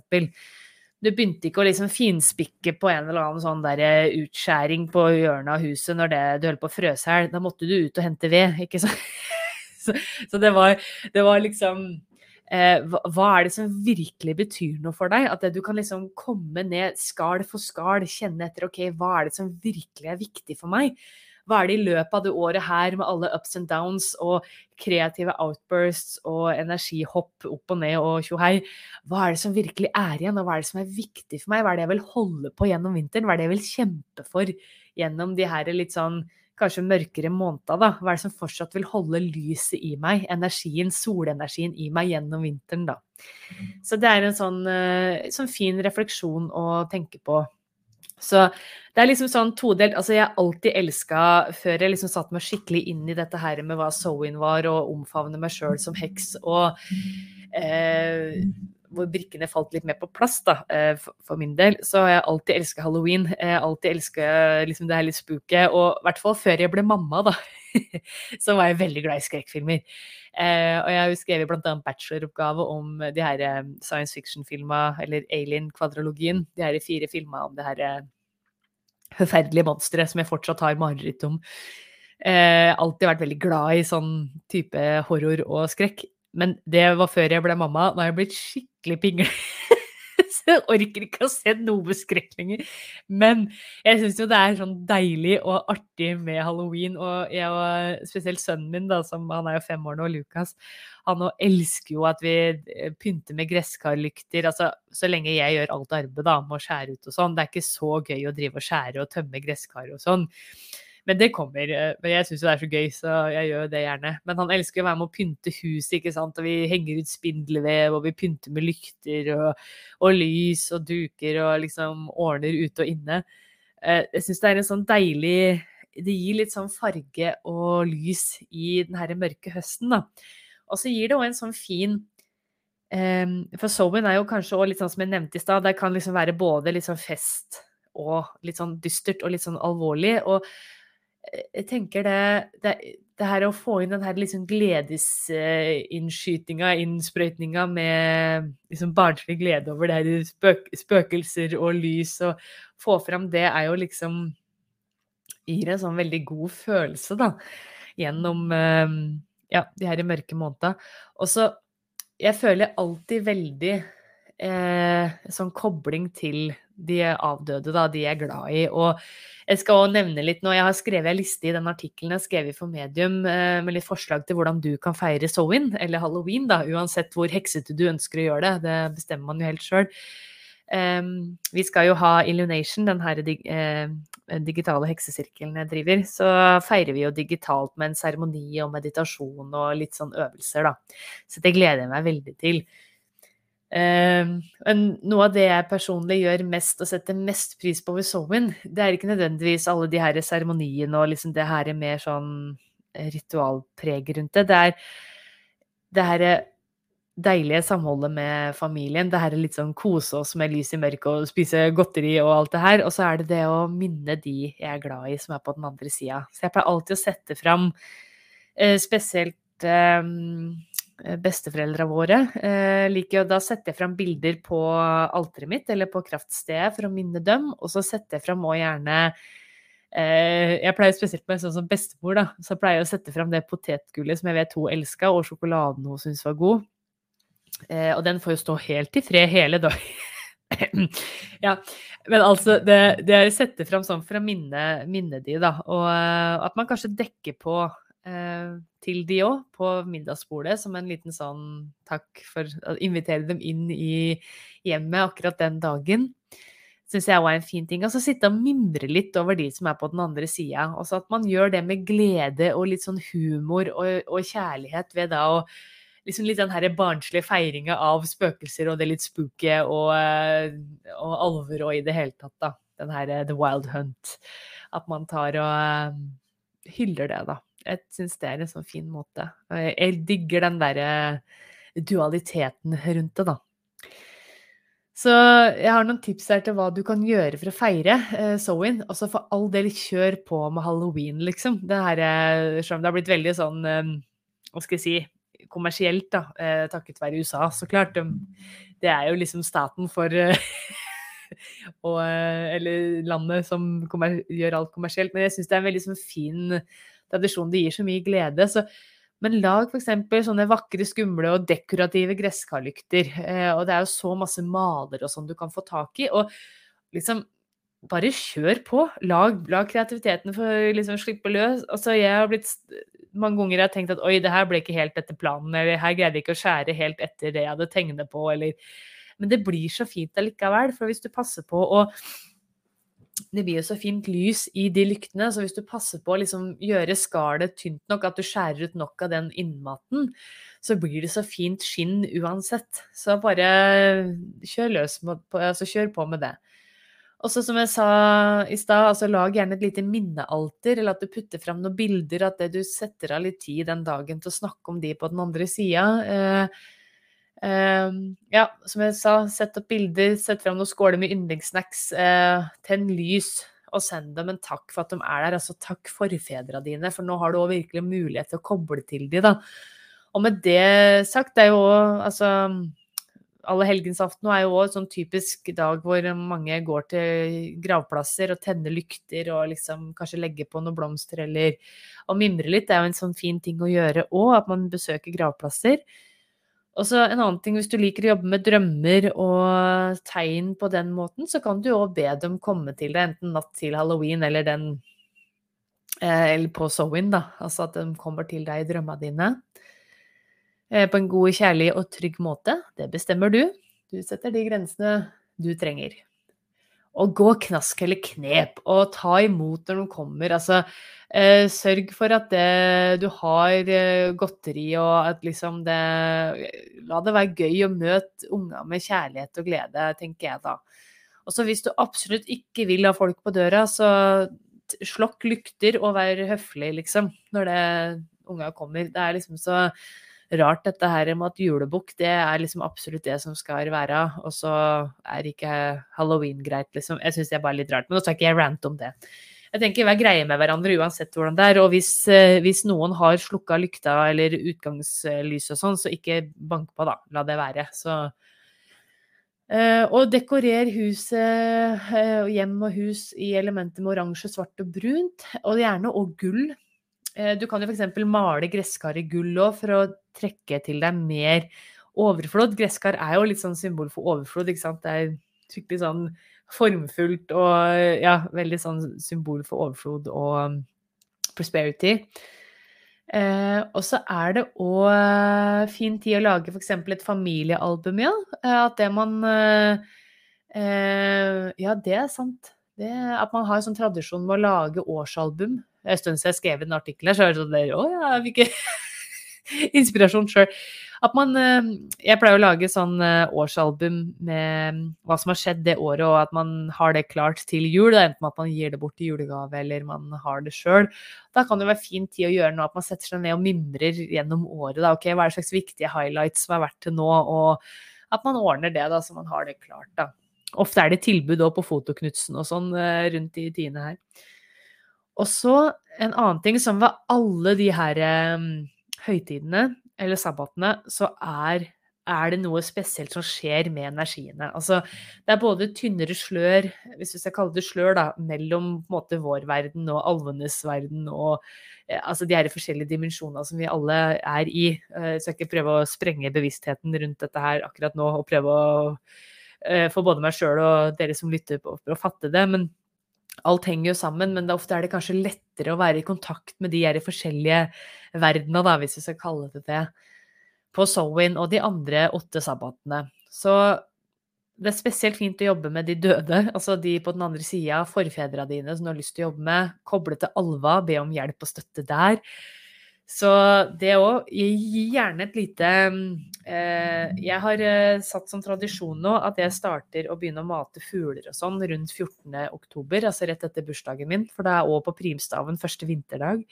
du begynte ikke å liksom finspikke på en eller annen sånn der eh, utskjæring på hjørnet av huset når det, du holdt på å frøse her. Da måtte du ut og hente ved, ikke sant? [LAUGHS] så, så det, var, det var liksom Eh, hva, er det som virkelig betyr noe for deg? At du kan liksom komme ned skall for skall, kjenne etter ok, hva er det som virkelig er viktig for meg? Hva er det i løpet av det året her med alle ups and downs og kreative outbursts og energihopp opp og ned og tjohei, hva er det som virkelig er igjen, og hva er det som er viktig for meg? Hva er det jeg vil holde på gjennom vinteren? Hva er det jeg vil kjempe for gjennom de her litt sånn kanskje mørkere måneder, da? Hva er det som fortsatt vil holde lyset i meg, energien, solenergien i meg gjennom vinteren, da? Så det er en sånn, uh, sånn fin refleksjon å tenke på. Så det er liksom sånn todelt. Altså, jeg alltid elska, før jeg liksom satte meg skikkelig inn i dette her med hva Sowin var, og omfavne meg sjøl som heks, og eh, hvor brikkene falt litt mer på plass, da, eh, for min del, så har jeg alltid elska halloween. Jeg har alltid elska liksom, det her litt spooket. Og i hvert fall før jeg ble mamma, da, [LAUGHS] så var jeg veldig glad i skrekkfilmer. Eh, og jeg har jo skrevet bl.a. bacheloroppgave om de her eh, science fiction-filma, eller alien-kvadrologien. De her fire filma om det her eh, forferdelige monstre som jeg fortsatt har mareritt om. Eh, alltid vært veldig glad i sånn type horror og skrekk. Men det var før jeg ble mamma. Nå har jeg blitt skikkelig pingle. [LAUGHS] [LAUGHS] Så jeg orker ikke å se noe skrekk lenger. Men jeg syns jo det er sånn deilig og artig med halloween. Og jeg og spesielt sønnen min, da, som han er jo fem år nå, Lukas, han òg elsker jo at vi eh, pynter med gresskarlykter. Altså så lenge jeg gjør alt arbeidet med å skjære ut og sånn. Det er ikke så gøy å drive og skjære og tømme gresskar og sånn. Men det kommer. Eh, men jeg syns jo det er så gøy, så jeg gjør det gjerne. Men han elsker å være med å pynte huset, ikke sant. Og vi henger ut spindelvev, og vi pynter med lykter og, og lys og duker og liksom ordner ute og inne. Eh, jeg syns det er en sånn deilig Det gir litt sånn farge og lys i den her mørke høsten, da. Og så gir det òg en sånn fin um, For Sowen er jo kanskje òg litt sånn som jeg nevnte i stad, det kan liksom være både litt sånn fest og litt sånn dystert og litt sånn alvorlig. Og jeg tenker det, det, det, her å få inn den her liksom gledesinnskytinga, innsprøytninga med liksom barnslig glede over det her spøk, spøkelser og lys, og få fram det er jo liksom Gir en sånn veldig god følelse, da, gjennom ja, de her mørke månedene. Og så Jeg føler alltid veldig eh, sånn kobling til de avdøde, da, de jeg er glad i. Og jeg skal også nevne litt nå, jeg har skrevet en liste i den artikkelen jeg skrev for Medium eh, med litt forslag til hvordan du kan feire Sowin, eller halloween, da, uansett hvor heksete du ønsker å gjøre det. Det bestemmer man jo helt sjøl. Ehm, vi skal jo ha Illumination, den her dig eh, digitale heksesirkelen jeg driver. Så feirer vi jo digitalt med en seremoni og meditasjon og litt sånn øvelser, da. Så det gleder jeg meg veldig til. Men noe av det jeg personlig gjør mest og setter mest pris på ved Zoen, det er ikke nødvendigvis alle de her seremoniene og liksom det her er mer sånn ritualpreg rundt det. Det er det her deilige samholdet med familien. Det her er litt sånn kose oss med lys i mørket og spise godteri og alt det her. Og så er det det å minne de jeg er glad i, som er på den andre sida. Så jeg pleier alltid å sette fram eh, spesielt Eh, besteforeldra våre. Eh, liker da setter jeg fram bilder på alteret mitt eller på kraftstedet for å minne dem. Og så setter jeg fram òg gjerne eh, Jeg pleier spesielt med sånn som bestemor, da. Så pleier jeg å sette fram det potetgullet som jeg vet hun elska, og sjokoladen hun syntes var god. Eh, og den får jo stå helt i fred hele dagen. [CLEARS THROAT] ja, men altså Det, det setter fram sånn for å minne, minne de, da. Og at man kanskje dekker på Eh, til de òg, på middagsbordet, som en liten sånn takk for å invitere dem inn i hjemmet akkurat den dagen. Syns jeg var en fin ting. Og så sitte og mimre litt over de som er på den andre sida. Også at man gjør det med glede og litt sånn humor og, og kjærlighet ved da å liksom litt den her barnslige feiringa av spøkelser og det litt spooky og, eh, og alvor og i det hele tatt, da. Den her The Wild Hunt. At man tar og hyller det, da. Jeg syns det er en sånn fin måte. Jeg digger den derre dualiteten rundt det, da. Så jeg har noen tips her til hva du kan gjøre for å feire eh, og så for all del, kjør på med halloween, liksom. Det her, eh, det har blitt veldig sånn eh, Hva skal jeg si kommersielt, da. Eh, takket være USA, så klart. Det er jo liksom staten for eh, [LAUGHS] og, eh, Eller landet som gjør alt kommersielt. Men jeg syns det er en veldig sånn fin tradisjon. Det gir så mye glede. Så Men lag f.eks. sånne vakre, skumle og dekorative gresskarlykter. Eh, og det er jo så masse maler og sånn du kan få tak i. Og liksom bare kjør på. Lag, lag kreativiteten for å liksom slippe løs. Altså, jeg har blitt mange ganger jeg har tenkt at oi, det her ble ikke helt etter planen, eller her greide jeg ikke å skjære helt etter det jeg hadde tegnet på, eller Men det blir så fint allikevel, for hvis du passer på å det blir jo så fint lys i de lyktene, så hvis du passer på å liksom gjøre skallet tynt nok, at du skjærer ut nok av den innmaten, så blir det så fint skinn uansett. Så bare kjør løs på, altså kjør på med det. Og så som jeg sa i stad, altså lag gjerne et lite minnealter, eller at du putter fram noen bilder, at du setter av litt tid den dagen til å snakke om de på den andre sida. Eh, eh, ja, som jeg sa, sett opp bilder, sett fram noen skåler med yndlingssnacks, Uh, tenn lys, og send dem en takk for at de er der. Altså takk forfedra dine, for nå har du òg virkelig mulighet til å koble til de, da. Og med det sagt, det er jo òg altså alle helgensaften er jo òg en sånn typisk dag hvor mange går til gravplasser og tenner lykter og liksom kanskje legger på noen blomster eller Og mimre litt det er jo en sånn fin ting å gjøre òg, at man besøker gravplasser. Og så en annen ting, hvis du liker å jobbe med drømmer og tegn på den måten, så kan du òg be dem komme til deg, enten natt til halloween eller den eh, Eller på Sowin, da. Altså at de kommer til deg i drømmene dine. Eh, på en god, kjærlig og trygg måte. Det bestemmer du. Du setter de grensene du trenger. Og gå knask eller knep, og ta imot når de kommer. Altså, eh, sørg for at det, du har eh, godteri, og at liksom det La det være gøy å møte unger med kjærlighet og glede, tenker jeg da. Og så hvis du absolutt ikke vil ha folk på døra, så slokk lykter og vær høflig, liksom, når det unger kommer. Det er liksom så rart dette her med at julebukk, det er liksom absolutt det som skal være. Og så er ikke halloween greit, liksom. Jeg syns det er bare litt rart. Men nå skal ikke jeg rante om det. Jeg tenker Vær greie med hverandre uansett hvordan det er. Og hvis, eh, hvis noen har slukka lykta eller utgangslys og sånn, så ikke bank på, da. La det være. Så Uh, og dekorer huset, uh, hjem og hus i elementer med oransje, svart og brunt. Og gjerne og gull. Uh, du kan jo f.eks. male gresskar i gull òg, for å trekke til deg mer overflod. Gresskar er jo litt sånn symbol for overflod, ikke sant. Det er skikkelig sånn formfullt og ja, veldig sånn symbol for overflod og um, prosperity. Eh, og så er det òg fin tid å lage f.eks. et familiealbum, ja. Eh, at det man eh, eh, Ja, det er sant. Det, at man har en sånn tradisjon med å lage årsalbum. En stund siden jeg skrev en artikkel her, så er det sånn der, Å ja, jeg fikk [LAUGHS] inspirasjon sjøl. At man eh, Jeg pleier å lage sånn eh, årsalbum med mm, hva som har skjedd det året, og at man har det klart til jul. Da, Enten at man gir det bort i julegave, eller man har det sjøl. Da kan det være fin tid å gjøre noe at man setter seg ned og mimrer gjennom året. Da. Ok, hva er det slags viktige highlights som har vært til nå? Og at man ordner det, da, så man har det klart. da. Ofte er det tilbud på Fotoknutsen og sånn eh, rundt i tidene her. Og så en annen ting som ved alle de her høytidene eller sabbatene, så er, er, det noe spesielt som skjer med energiene. Altså, det er både tynnere slør, hvis vi skal kalle det slør, da, mellom måte, vår verden og alvenes verden og eh, altså, de her forskjellige dimensjonene som vi alle er i. Jeg eh, skal ikke prøve å sprenge bevisstheten rundt dette her akkurat nå og prøve å eh, få både meg sjøl og dere som lytter på, å fatte det. men alt henger jo sammen, men ofte er det kanskje lettere å være i kontakt med de her forskjellige verdena, da, hvis vi skal kalle det det, på Sowin og de andre åtte sabbatene. Så det er spesielt fint å jobbe med de døde, altså de på den andre sida, forfedrene dine som du har lyst til å jobbe med. Koble til alva, be om hjelp og støtte der. Så det òg. Gi gjerne et lite eh, Jeg har eh, satt som tradisjon nå at jeg starter å begynne å mate fugler og sånn rundt 14.10, altså rett etter bursdagen min, for det er òg på primstaven første vinterdag.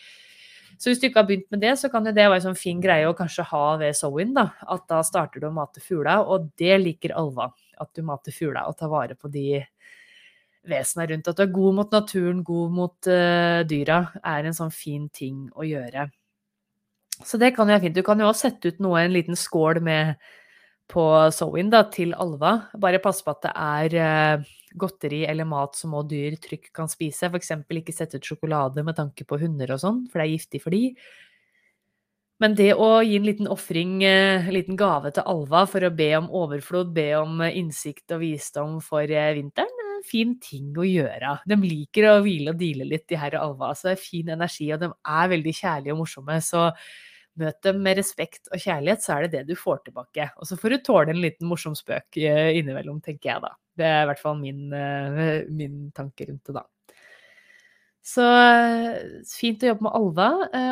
Så hvis du ikke har begynt med det, så kan jo det være en sånn fin greie å kanskje ha ved Sowin, da. At da starter du å mate fugla, og det liker Alva. At du mater fugla og tar vare på de vesena rundt. At du er god mot naturen, god mot uh, dyra, er en sånn fin ting å gjøre. Så det kan jo være fint. Du kan jo også sette ut noe, en liten skål med på Sowin til Alva. Bare pass på at det er uh, godteri eller mat som òg dyr trygt kan spise. F.eks. ikke sette ut sjokolade med tanke på hunder og sånn, for det er giftig for de. Men det å gi en liten ofring, en liten gave til alva for å be om overflod, be om innsikt og visdom for vinteren, er en fin ting å gjøre. De liker å hvile og deale litt, de her alva. Så det er fin energi, og de er veldig kjærlige og morsomme. Så møt dem med respekt og kjærlighet, så er det det du får tilbake. Og så får du tåle en liten morsom spøk innimellom, tenker jeg da. Det er i hvert fall min, min tanke rundt det, da. Så fint å jobbe med alva.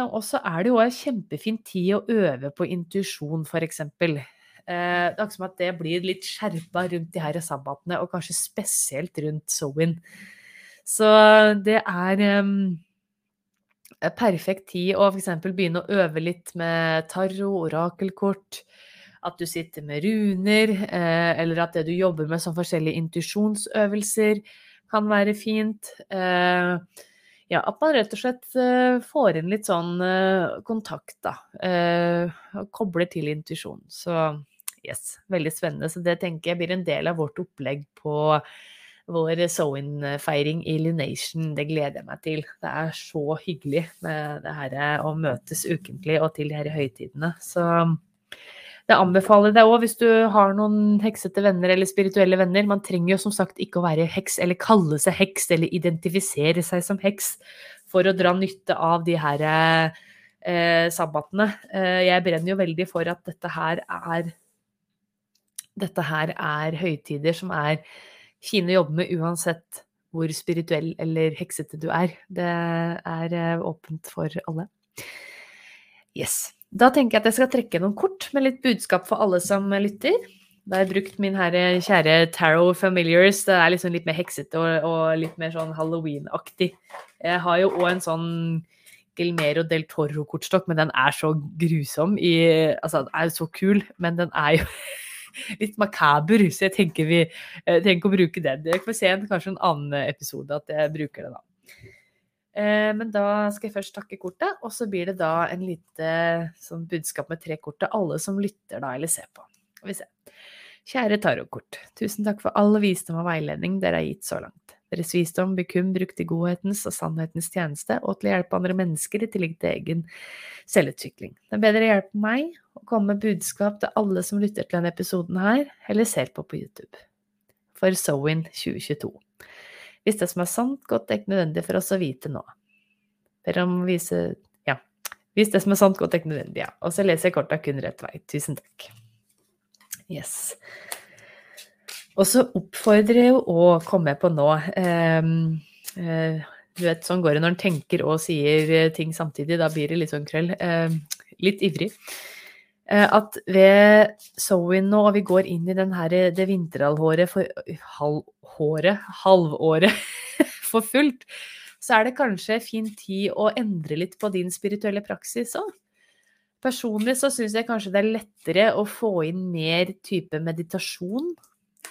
Og så er det jo en kjempefin tid å øve på intuisjon, f.eks. Det er akkurat som at det blir litt skjerpa rundt de her sabbatene, og kanskje spesielt rundt Sowin. Så det er perfekt tid å f.eks. begynne å øve litt med tarro, orakelkort. At du sitter med runer, eh, eller at det du jobber med som forskjellige intuisjonsøvelser, kan være fint. Eh, ja, at man rett og slett får inn litt sånn kontakt, da. Og kobler til intuisjon. Så yes, veldig spennende. Så det tenker jeg blir en del av vårt opplegg på vår Soin-feiring i Lunation. Det gleder jeg meg til. Det er så hyggelig med det her å møtes ukentlig og til de her høytidene. Så det anbefaler deg òg hvis du har noen heksete venner eller spirituelle venner. Man trenger jo som sagt ikke å være heks eller kalle seg heks eller identifisere seg som heks for å dra nytte av de her eh, sabbatene. Eh, jeg brenner jo veldig for at dette her er dette her er høytider som er fine å jobbe med uansett hvor spirituell eller heksete du er. Det er eh, åpent for alle. Yes. Da tenker jeg at jeg skal trekke noen kort med litt budskap for alle som lytter. Da har jeg brukt min her kjære Tarot Familiars. Det er liksom litt mer heksete og, og litt mer sånn halloween-aktig. Jeg har jo òg en sånn Gilmero del Toro-kortstokk, men den er så grusom i Altså, den er jo så kul, men den er jo [LAUGHS] litt makaber, så jeg tenker vi jeg trenger å bruke den. Dere får se en, kanskje en annen episode at jeg bruker det da. Eh, men da skal jeg først takke kortet, og så blir det da en lite sånn budskap med tre kort til alle som lytter da, eller ser på. Vi ser. Kjære tarotkort. Tusen takk for all visdom og veiledning dere har gitt så langt. Deres visdom blir kun brukt i godhetens og sannhetens tjeneste, og til å hjelpe andre mennesker i tillegg til egen selvutvikling. Er bedre hjelper meg å komme med budskap til alle som lytter til denne episoden her, eller ser på på YouTube. For Sowin 2022. Hvis det som er sant, godt er ikke nødvendig for oss å vite nå. Ber om å vise Ja. Hvis det som er sant, godt er ikke nødvendig, ja. Og så leser jeg korta kun rett vei. Tusen takk. Yes. Og så oppfordrer jeg jo å komme på nå um, uh, Du vet, sånn går det når en tenker og sier eh, ting samtidig. Da blir det litt sånn krøll. Uh, litt ivrig. Uh, at ved Sowin nå, og vi går inn i her, det vinterhalvåret for halv, håret, halvåret, [LAUGHS] for fullt, så er det kanskje fin tid å endre litt på din spirituelle praksis òg. Personlig så syns jeg kanskje det er lettere å få inn mer type meditasjon.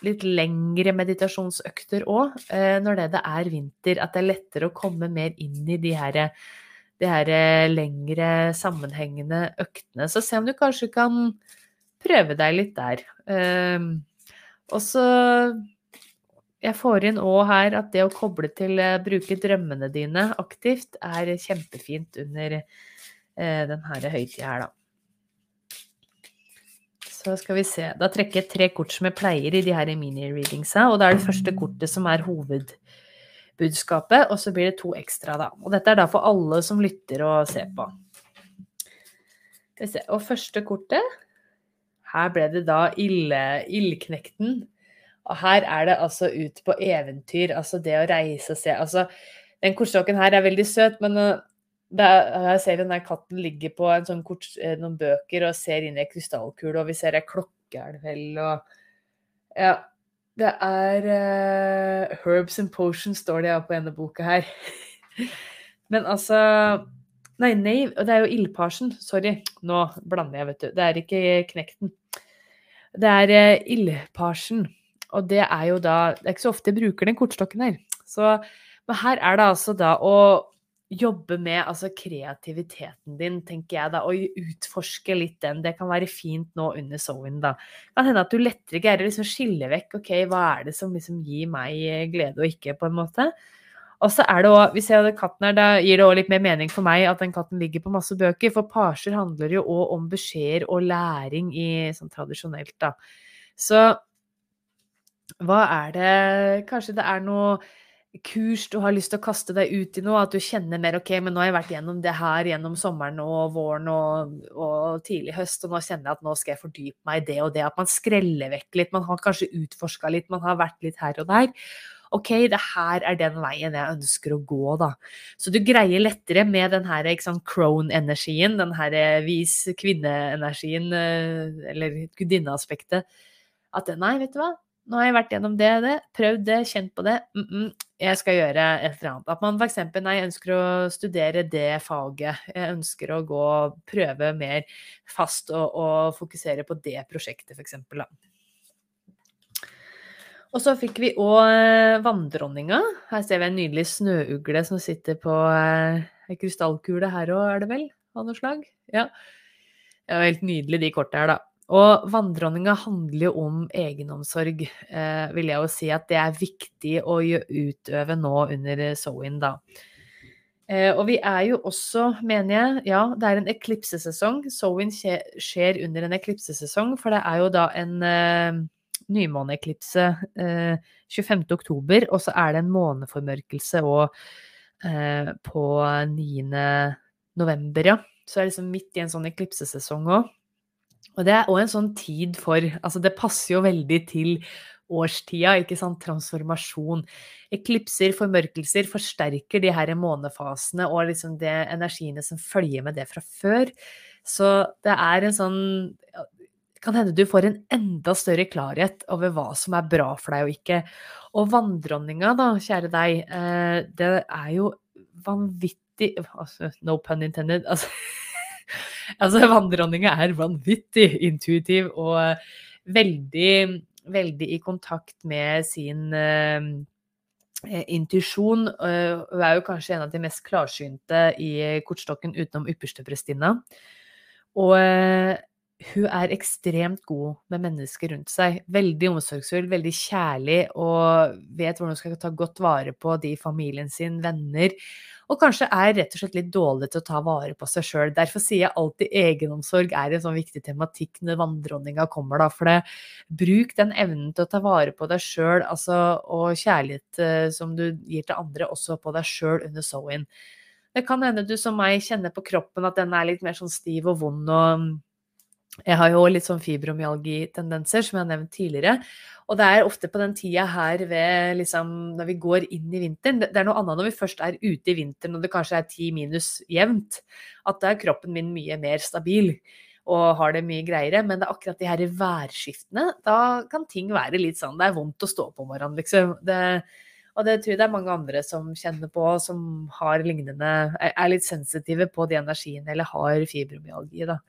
Litt lengre meditasjonsøkter òg, eh, når det er vinter. At det er lettere å komme mer inn i de her, de her lengre, sammenhengende øktene. Så se om du kanskje kan prøve deg litt der. Ehm, og så jeg får inn òg her at det å koble til å bruke drømmene dine aktivt er kjempefint under uh, denne høytida her, da. Så skal vi se. Da trekker jeg tre kort som jeg pleier i de her mini-readingsa. Og det er det første kortet som er hovedbudskapet, og så blir det to ekstra, da. Og dette er da for alle som lytter og ser på. Og første kortet Her ble det da ildknekten. Og her er det altså ut på eventyr, altså det å reise og se. Altså, den kortstokken her er veldig søt, men uh, ser jeg ser den der katten ligger på sånn kort, eh, noen bøker og ser inn i ei krystallkule, og vi ser ei klokke, er det vel, og Ja. Det er uh, Herbs and Potions, står det ja på ene boka her. [LAUGHS] men altså Nei, nei, det er jo ildparsen. Sorry, nå blander jeg, vet du. Det er ikke knekten. Det er uh, ildparsen. Og det er jo da Det er ikke så ofte jeg bruker den kortstokken her. Så, men her er det altså da å jobbe med altså kreativiteten din, tenker jeg da, og utforske litt den. Det kan være fint nå under Sowin, da. Det kan hende at du lettere greier å liksom skille vekk ok, hva er det som liksom gir meg glede og ikke, på en måte. Og så er det også, hvis jeg hadde katten her, da gir det òg litt mer mening for meg at den katten ligger på masse bøker, for parser handler jo òg om beskjeder og læring i sånn tradisjonelt, da. Så hva er det Kanskje det er noe kurs du har lyst til å kaste deg ut i noe, at du kjenner mer OK, men nå har jeg vært gjennom det her gjennom sommeren og våren og, og tidlig høst, og nå kjenner jeg at nå skal jeg fordype meg i det og det. At man skreller vekk litt. Man har kanskje utforska litt, man har vært litt her og der. OK, det her er den veien jeg ønsker å gå, da. Så du greier lettere med den her crone-energien, den her eh, vis kvinne-energien, eh, eller gudinneaspektet, at nei, vet du hva, nå har jeg vært gjennom det det, prøvd det, kjent på det. Mm -mm, jeg skal gjøre et eller annet. At man f.eks. nei, ønsker å studere det faget. Jeg ønsker å gå prøve mer fast og, og fokusere på det prosjektet, f.eks. Og så fikk vi òg eh, vanndronninga. Her ser vi en nydelig snøugle som sitter på ei eh, krystallkule her òg, er det vel? Av noe slag? Ja. Det var helt nydelig, de korta her, da. Og vanndronninga handler jo om egenomsorg, eh, vil jeg jo si at det er viktig å utøve nå under Sowin, da. Eh, og vi er jo også, mener jeg, ja, det er en eklipsesesong. Sowin skjer under en eklipsesesong, for det er jo da en eh, nymåneeklipse eh, 25.10, og så er det en måneformørkelse og, eh, på 9. november, ja. Så det er liksom midt i en sånn eklipsesesong òg. Og det er òg en sånn tid for Altså, det passer jo veldig til årstida, ikke sant? Transformasjon. Eklipser, formørkelser, forsterker de her månefasene og liksom de energiene som følger med det fra før. Så det er en sånn kan hende du får en enda større klarhet over hva som er bra for deg og ikke. Og vanndronninga, da, kjære deg, eh, det er jo vanvittig altså, No pun intended. Altså, [LAUGHS] altså vanndronninga er vanvittig intuitiv og veldig, veldig i kontakt med sin uh, intuisjon. Hun er jo kanskje en av de mest klarsynte i kortstokken utenom yppersteprestinna. Og uh, hun er ekstremt god med mennesker rundt seg. Veldig omsorgsfull, veldig kjærlig og vet hvordan hun skal ta godt vare på de i familien sin, venner. Og kanskje er rett og slett litt dårlig til å ta vare på seg sjøl. Derfor sier jeg alltid egenomsorg er en sånn viktig tematikk når vanndronninga kommer, da. For det, bruk den evnen til å ta vare på deg sjøl, altså, og kjærlighet eh, som du gir til andre, også på deg sjøl under so-in. Det kan hende du som meg kjenner på kroppen at den er litt mer sånn stiv og vond og jeg har jo litt sånn fibromyalgi-tendenser, som jeg har nevnt tidligere. Og det er ofte på den tida her ved liksom Når vi går inn i vinteren Det er noe annet når vi først er ute i vinteren og det kanskje er ti minus jevnt. At da er kroppen min mye mer stabil og har det mye greiere. Men det er akkurat de her værskiftene. Da kan ting være litt sånn Det er vondt å stå på morgenen, liksom. Det, og det tror jeg det er mange andre som kjenner på, som har lignende Er litt sensitive på de energiene eller har fibromyalgi, da.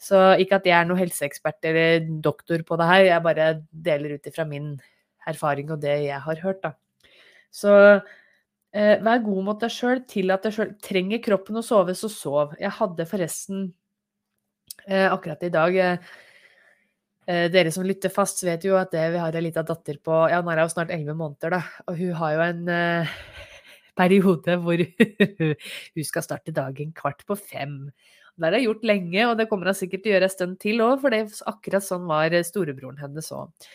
Så ikke at jeg er noen helseekspert eller doktor på det her, jeg bare deler ut ifra min erfaring og det jeg har hørt, da. Så eh, vær god mot deg sjøl, tillat deg sjøl. Trenger kroppen å sove, så sov. Jeg hadde forresten eh, akkurat i dag eh, eh Dere som lytter fast, vet jo at det, vi har ei lita datter på Ja, nå er hun snart elleve måneder, da. Og hun har jo en eh, [LAUGHS] periode hvor [LAUGHS] hun skal starte dagen kvart på fem. Det har jeg gjort lenge, og det kommer hun sikkert til å gjøre en stund til òg, for det, er akkurat sånn var storebroren hennes òg.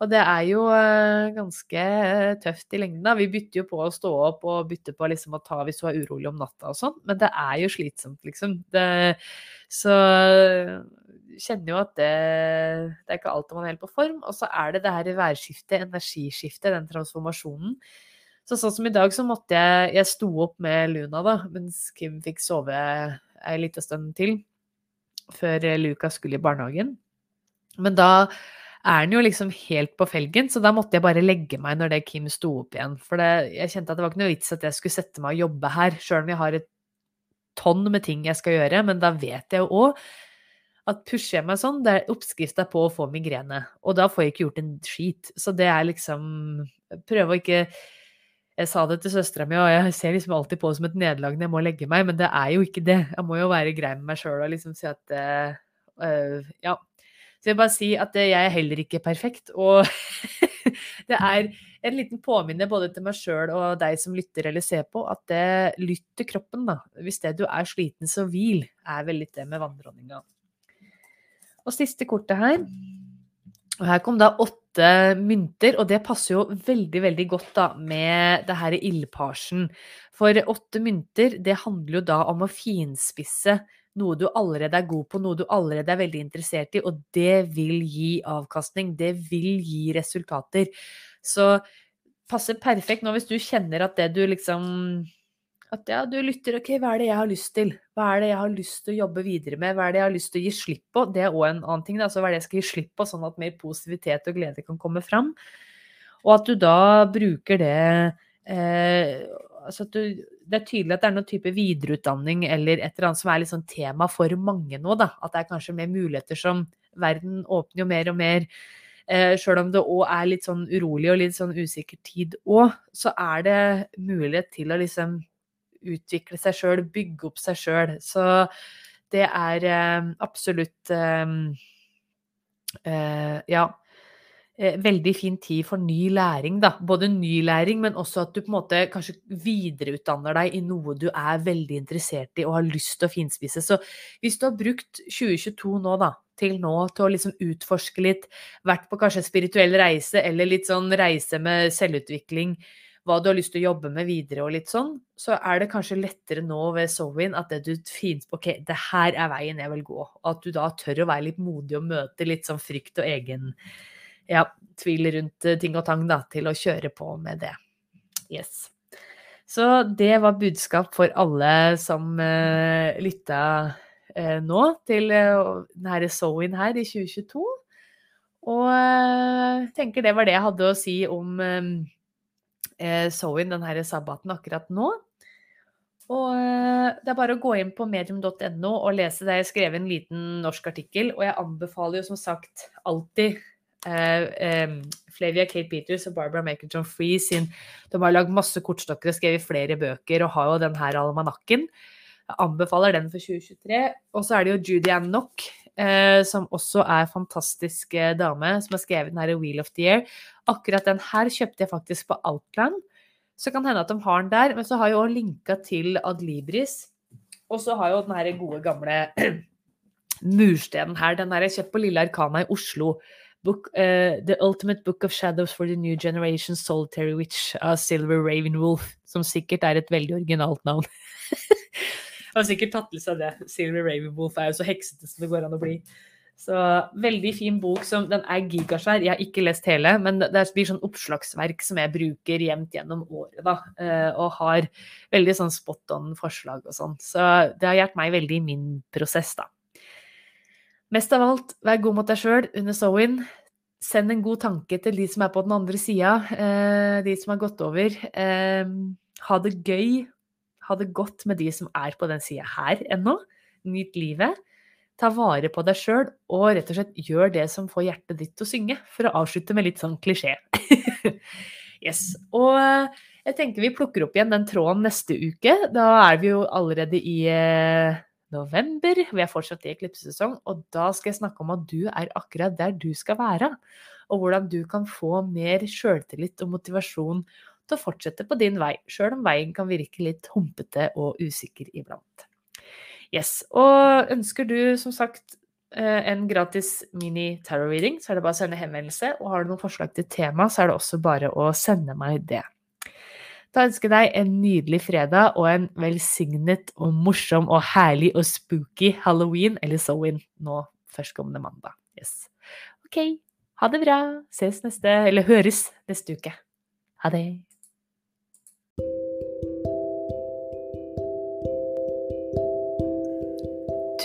Og det er jo uh, ganske tøft i lengden. da. Vi bytter jo på å stå opp og bytter på liksom å ta hvis hun er urolig om natta og sånn, men det er jo slitsomt, liksom. Det, så kjenner jo at det, det er ikke alltid man er helt på form. Og så er det det her værskiftet, energiskiftet, den transformasjonen. Så sånn som i dag, så måtte jeg Jeg sto opp med Luna, da, mens Kim fikk sove ei lita stund til før Lukas skulle i barnehagen. Men da er han jo liksom helt på felgen, så da måtte jeg bare legge meg når det Kim sto opp igjen. For det, jeg kjente at det var ikke noe vits at jeg skulle sette meg og jobbe her, sjøl om jeg har et tonn med ting jeg skal gjøre. Men da vet jeg jo òg at pusher jeg meg sånn, det er oppskrifta på å få migrene. Og da får jeg ikke gjort en skit. Så det er liksom Prøve å ikke jeg sa det til søstera mi, og jeg ser liksom alltid på det som et nederlag når jeg må legge meg, men det er jo ikke det. Jeg må jo være grei med meg sjøl og liksom si at uh, Ja. Så jeg vil bare si at jeg er heller ikke perfekt, og [LAUGHS] det er en liten påminner både til meg sjøl og deg som lytter eller ser på, at det lytter kroppen, da. Hvis det du er sliten, så hvil, er vel litt det med vanndronninga. Og siste kortet her. Og her kom da åtte mynter, og det passer jo veldig, veldig godt da med det her ildparsen. For åtte mynter, det handler jo da om å finspisse noe du allerede er god på, noe du allerede er veldig interessert i, og det vil gi avkastning. Det vil gi resultater. Så passer perfekt nå hvis du kjenner at det du liksom at ja, du lytter OK, hva er det jeg har lyst til? Hva er det jeg har lyst til å jobbe videre med? Hva er det jeg har lyst til å gi slipp på? Det er òg en annen ting. Da. Så hva er det jeg skal gi slipp på, sånn at mer positivitet og glede kan komme fram? Og at du da bruker det eh, altså at du, Det er tydelig at det er noen type videreutdanning eller et eller annet som er sånn tema for mange nå. da, At det er kanskje mer muligheter som Verden åpner jo mer og mer. Eh, Sjøl om det òg er litt sånn urolig og litt sånn usikker tid òg, så er det mulighet til å liksom utvikle seg sjøl, bygge opp seg sjøl. Så det er eh, absolutt eh, eh, Ja. Eh, veldig fin tid for ny læring, da. Både ny læring, men også at du på en måte kanskje videreutdanner deg i noe du er veldig interessert i og har lyst til å finspisse. Så hvis du har brukt 2022 nå, da, til nå til å liksom utforske litt, vært på kanskje spirituell reise eller litt sånn reise med selvutvikling, hva du har lyst til å jobbe med videre og litt sånn, så er det kanskje lettere nå ved Sowin at det du finner på OK, det her er veien jeg vil gå. At du da tør å være litt modig og møte litt sånn frykt og egen ja, tvil rundt eh, ting og tang, da, til å kjøre på med det. Yes. Så det var budskap for alle som uh, lytta uh, nå til uh, denne Sowin her i 2022. Og uh, tenker det var det jeg hadde å si om eh, Sowin, den her sabbaten, akkurat nå. Og eh, det er bare å gå inn på medium.no og lese det. Jeg skrev en liten norsk artikkel, og jeg anbefaler jo som sagt alltid eh, eh, Flavia Kate Peters og Barbara Makerton Free sin De har lagd masse kortstokker og skrevet flere bøker og har jo den her almanakken. Jeg anbefaler den for 2023. Og så er det jo Judy Ann Knock, som også er fantastisk eh, dame, som har skrevet den her Wheel of the Year. Akkurat den her kjøpte jeg faktisk på Outland. Så kan hende at de har den der, men så har jeg òg linka til Adlibris. Og så har jo den her gode, gamle [CLEARS THROAT] murstenen her. Den her jeg kjøpt på Lille Arkana i Oslo. Book, uh, the Ultimate Book of Shadows for the New Generation Solitary Witch av Silver Ravenwolf, som sikkert er et veldig originalt navn. [LAUGHS] har sikkert tatt til seg det. Silver Ravenwolf er jo så heksete som det går an å bli. Så veldig fin bok. som Den er gigasvær. Jeg har ikke lest hele, men det blir sånn oppslagsverk som jeg bruker jevnt gjennom året. da, eh, Og har veldig sånn spot on forslag og sånn. Så det har hjulpet meg veldig i min prosess, da. Mest av alt, vær god mot deg sjøl under Sowin. Send en god tanke til de som er på den andre sida, eh, de som har gått over. Eh, ha det gøy ha det godt med de som er på den sida her ennå. Nyt livet. Ta vare på deg sjøl, og rett og slett gjør det som får hjertet ditt til å synge. For å avslutte med litt sånn klisjé. [LAUGHS] yes. Og eh, jeg tenker vi plukker opp igjen den tråden neste uke. Da er vi jo allerede i eh, november. Vi er fortsatt i eklipsesesong, og da skal jeg snakke om at du er akkurat der du skal være. Og hvordan du kan få mer sjøltillit og motivasjon til å fortsette på din vei, sjøl om veien kan virke litt humpete og usikker iblant. Yes, Og ønsker du som sagt eh, en gratis mini-tarot-reading, så er det bare å sende henvendelse. Og har du noen forslag til tema, så er det også bare å sende meg det. Da ønsker jeg deg en nydelig fredag og en velsignet og morsom og herlig og spooky halloween, eller sowin, nå førstkommende mandag. Yes. OK, ha det bra. Ses neste, eller høres neste uke. Ha det.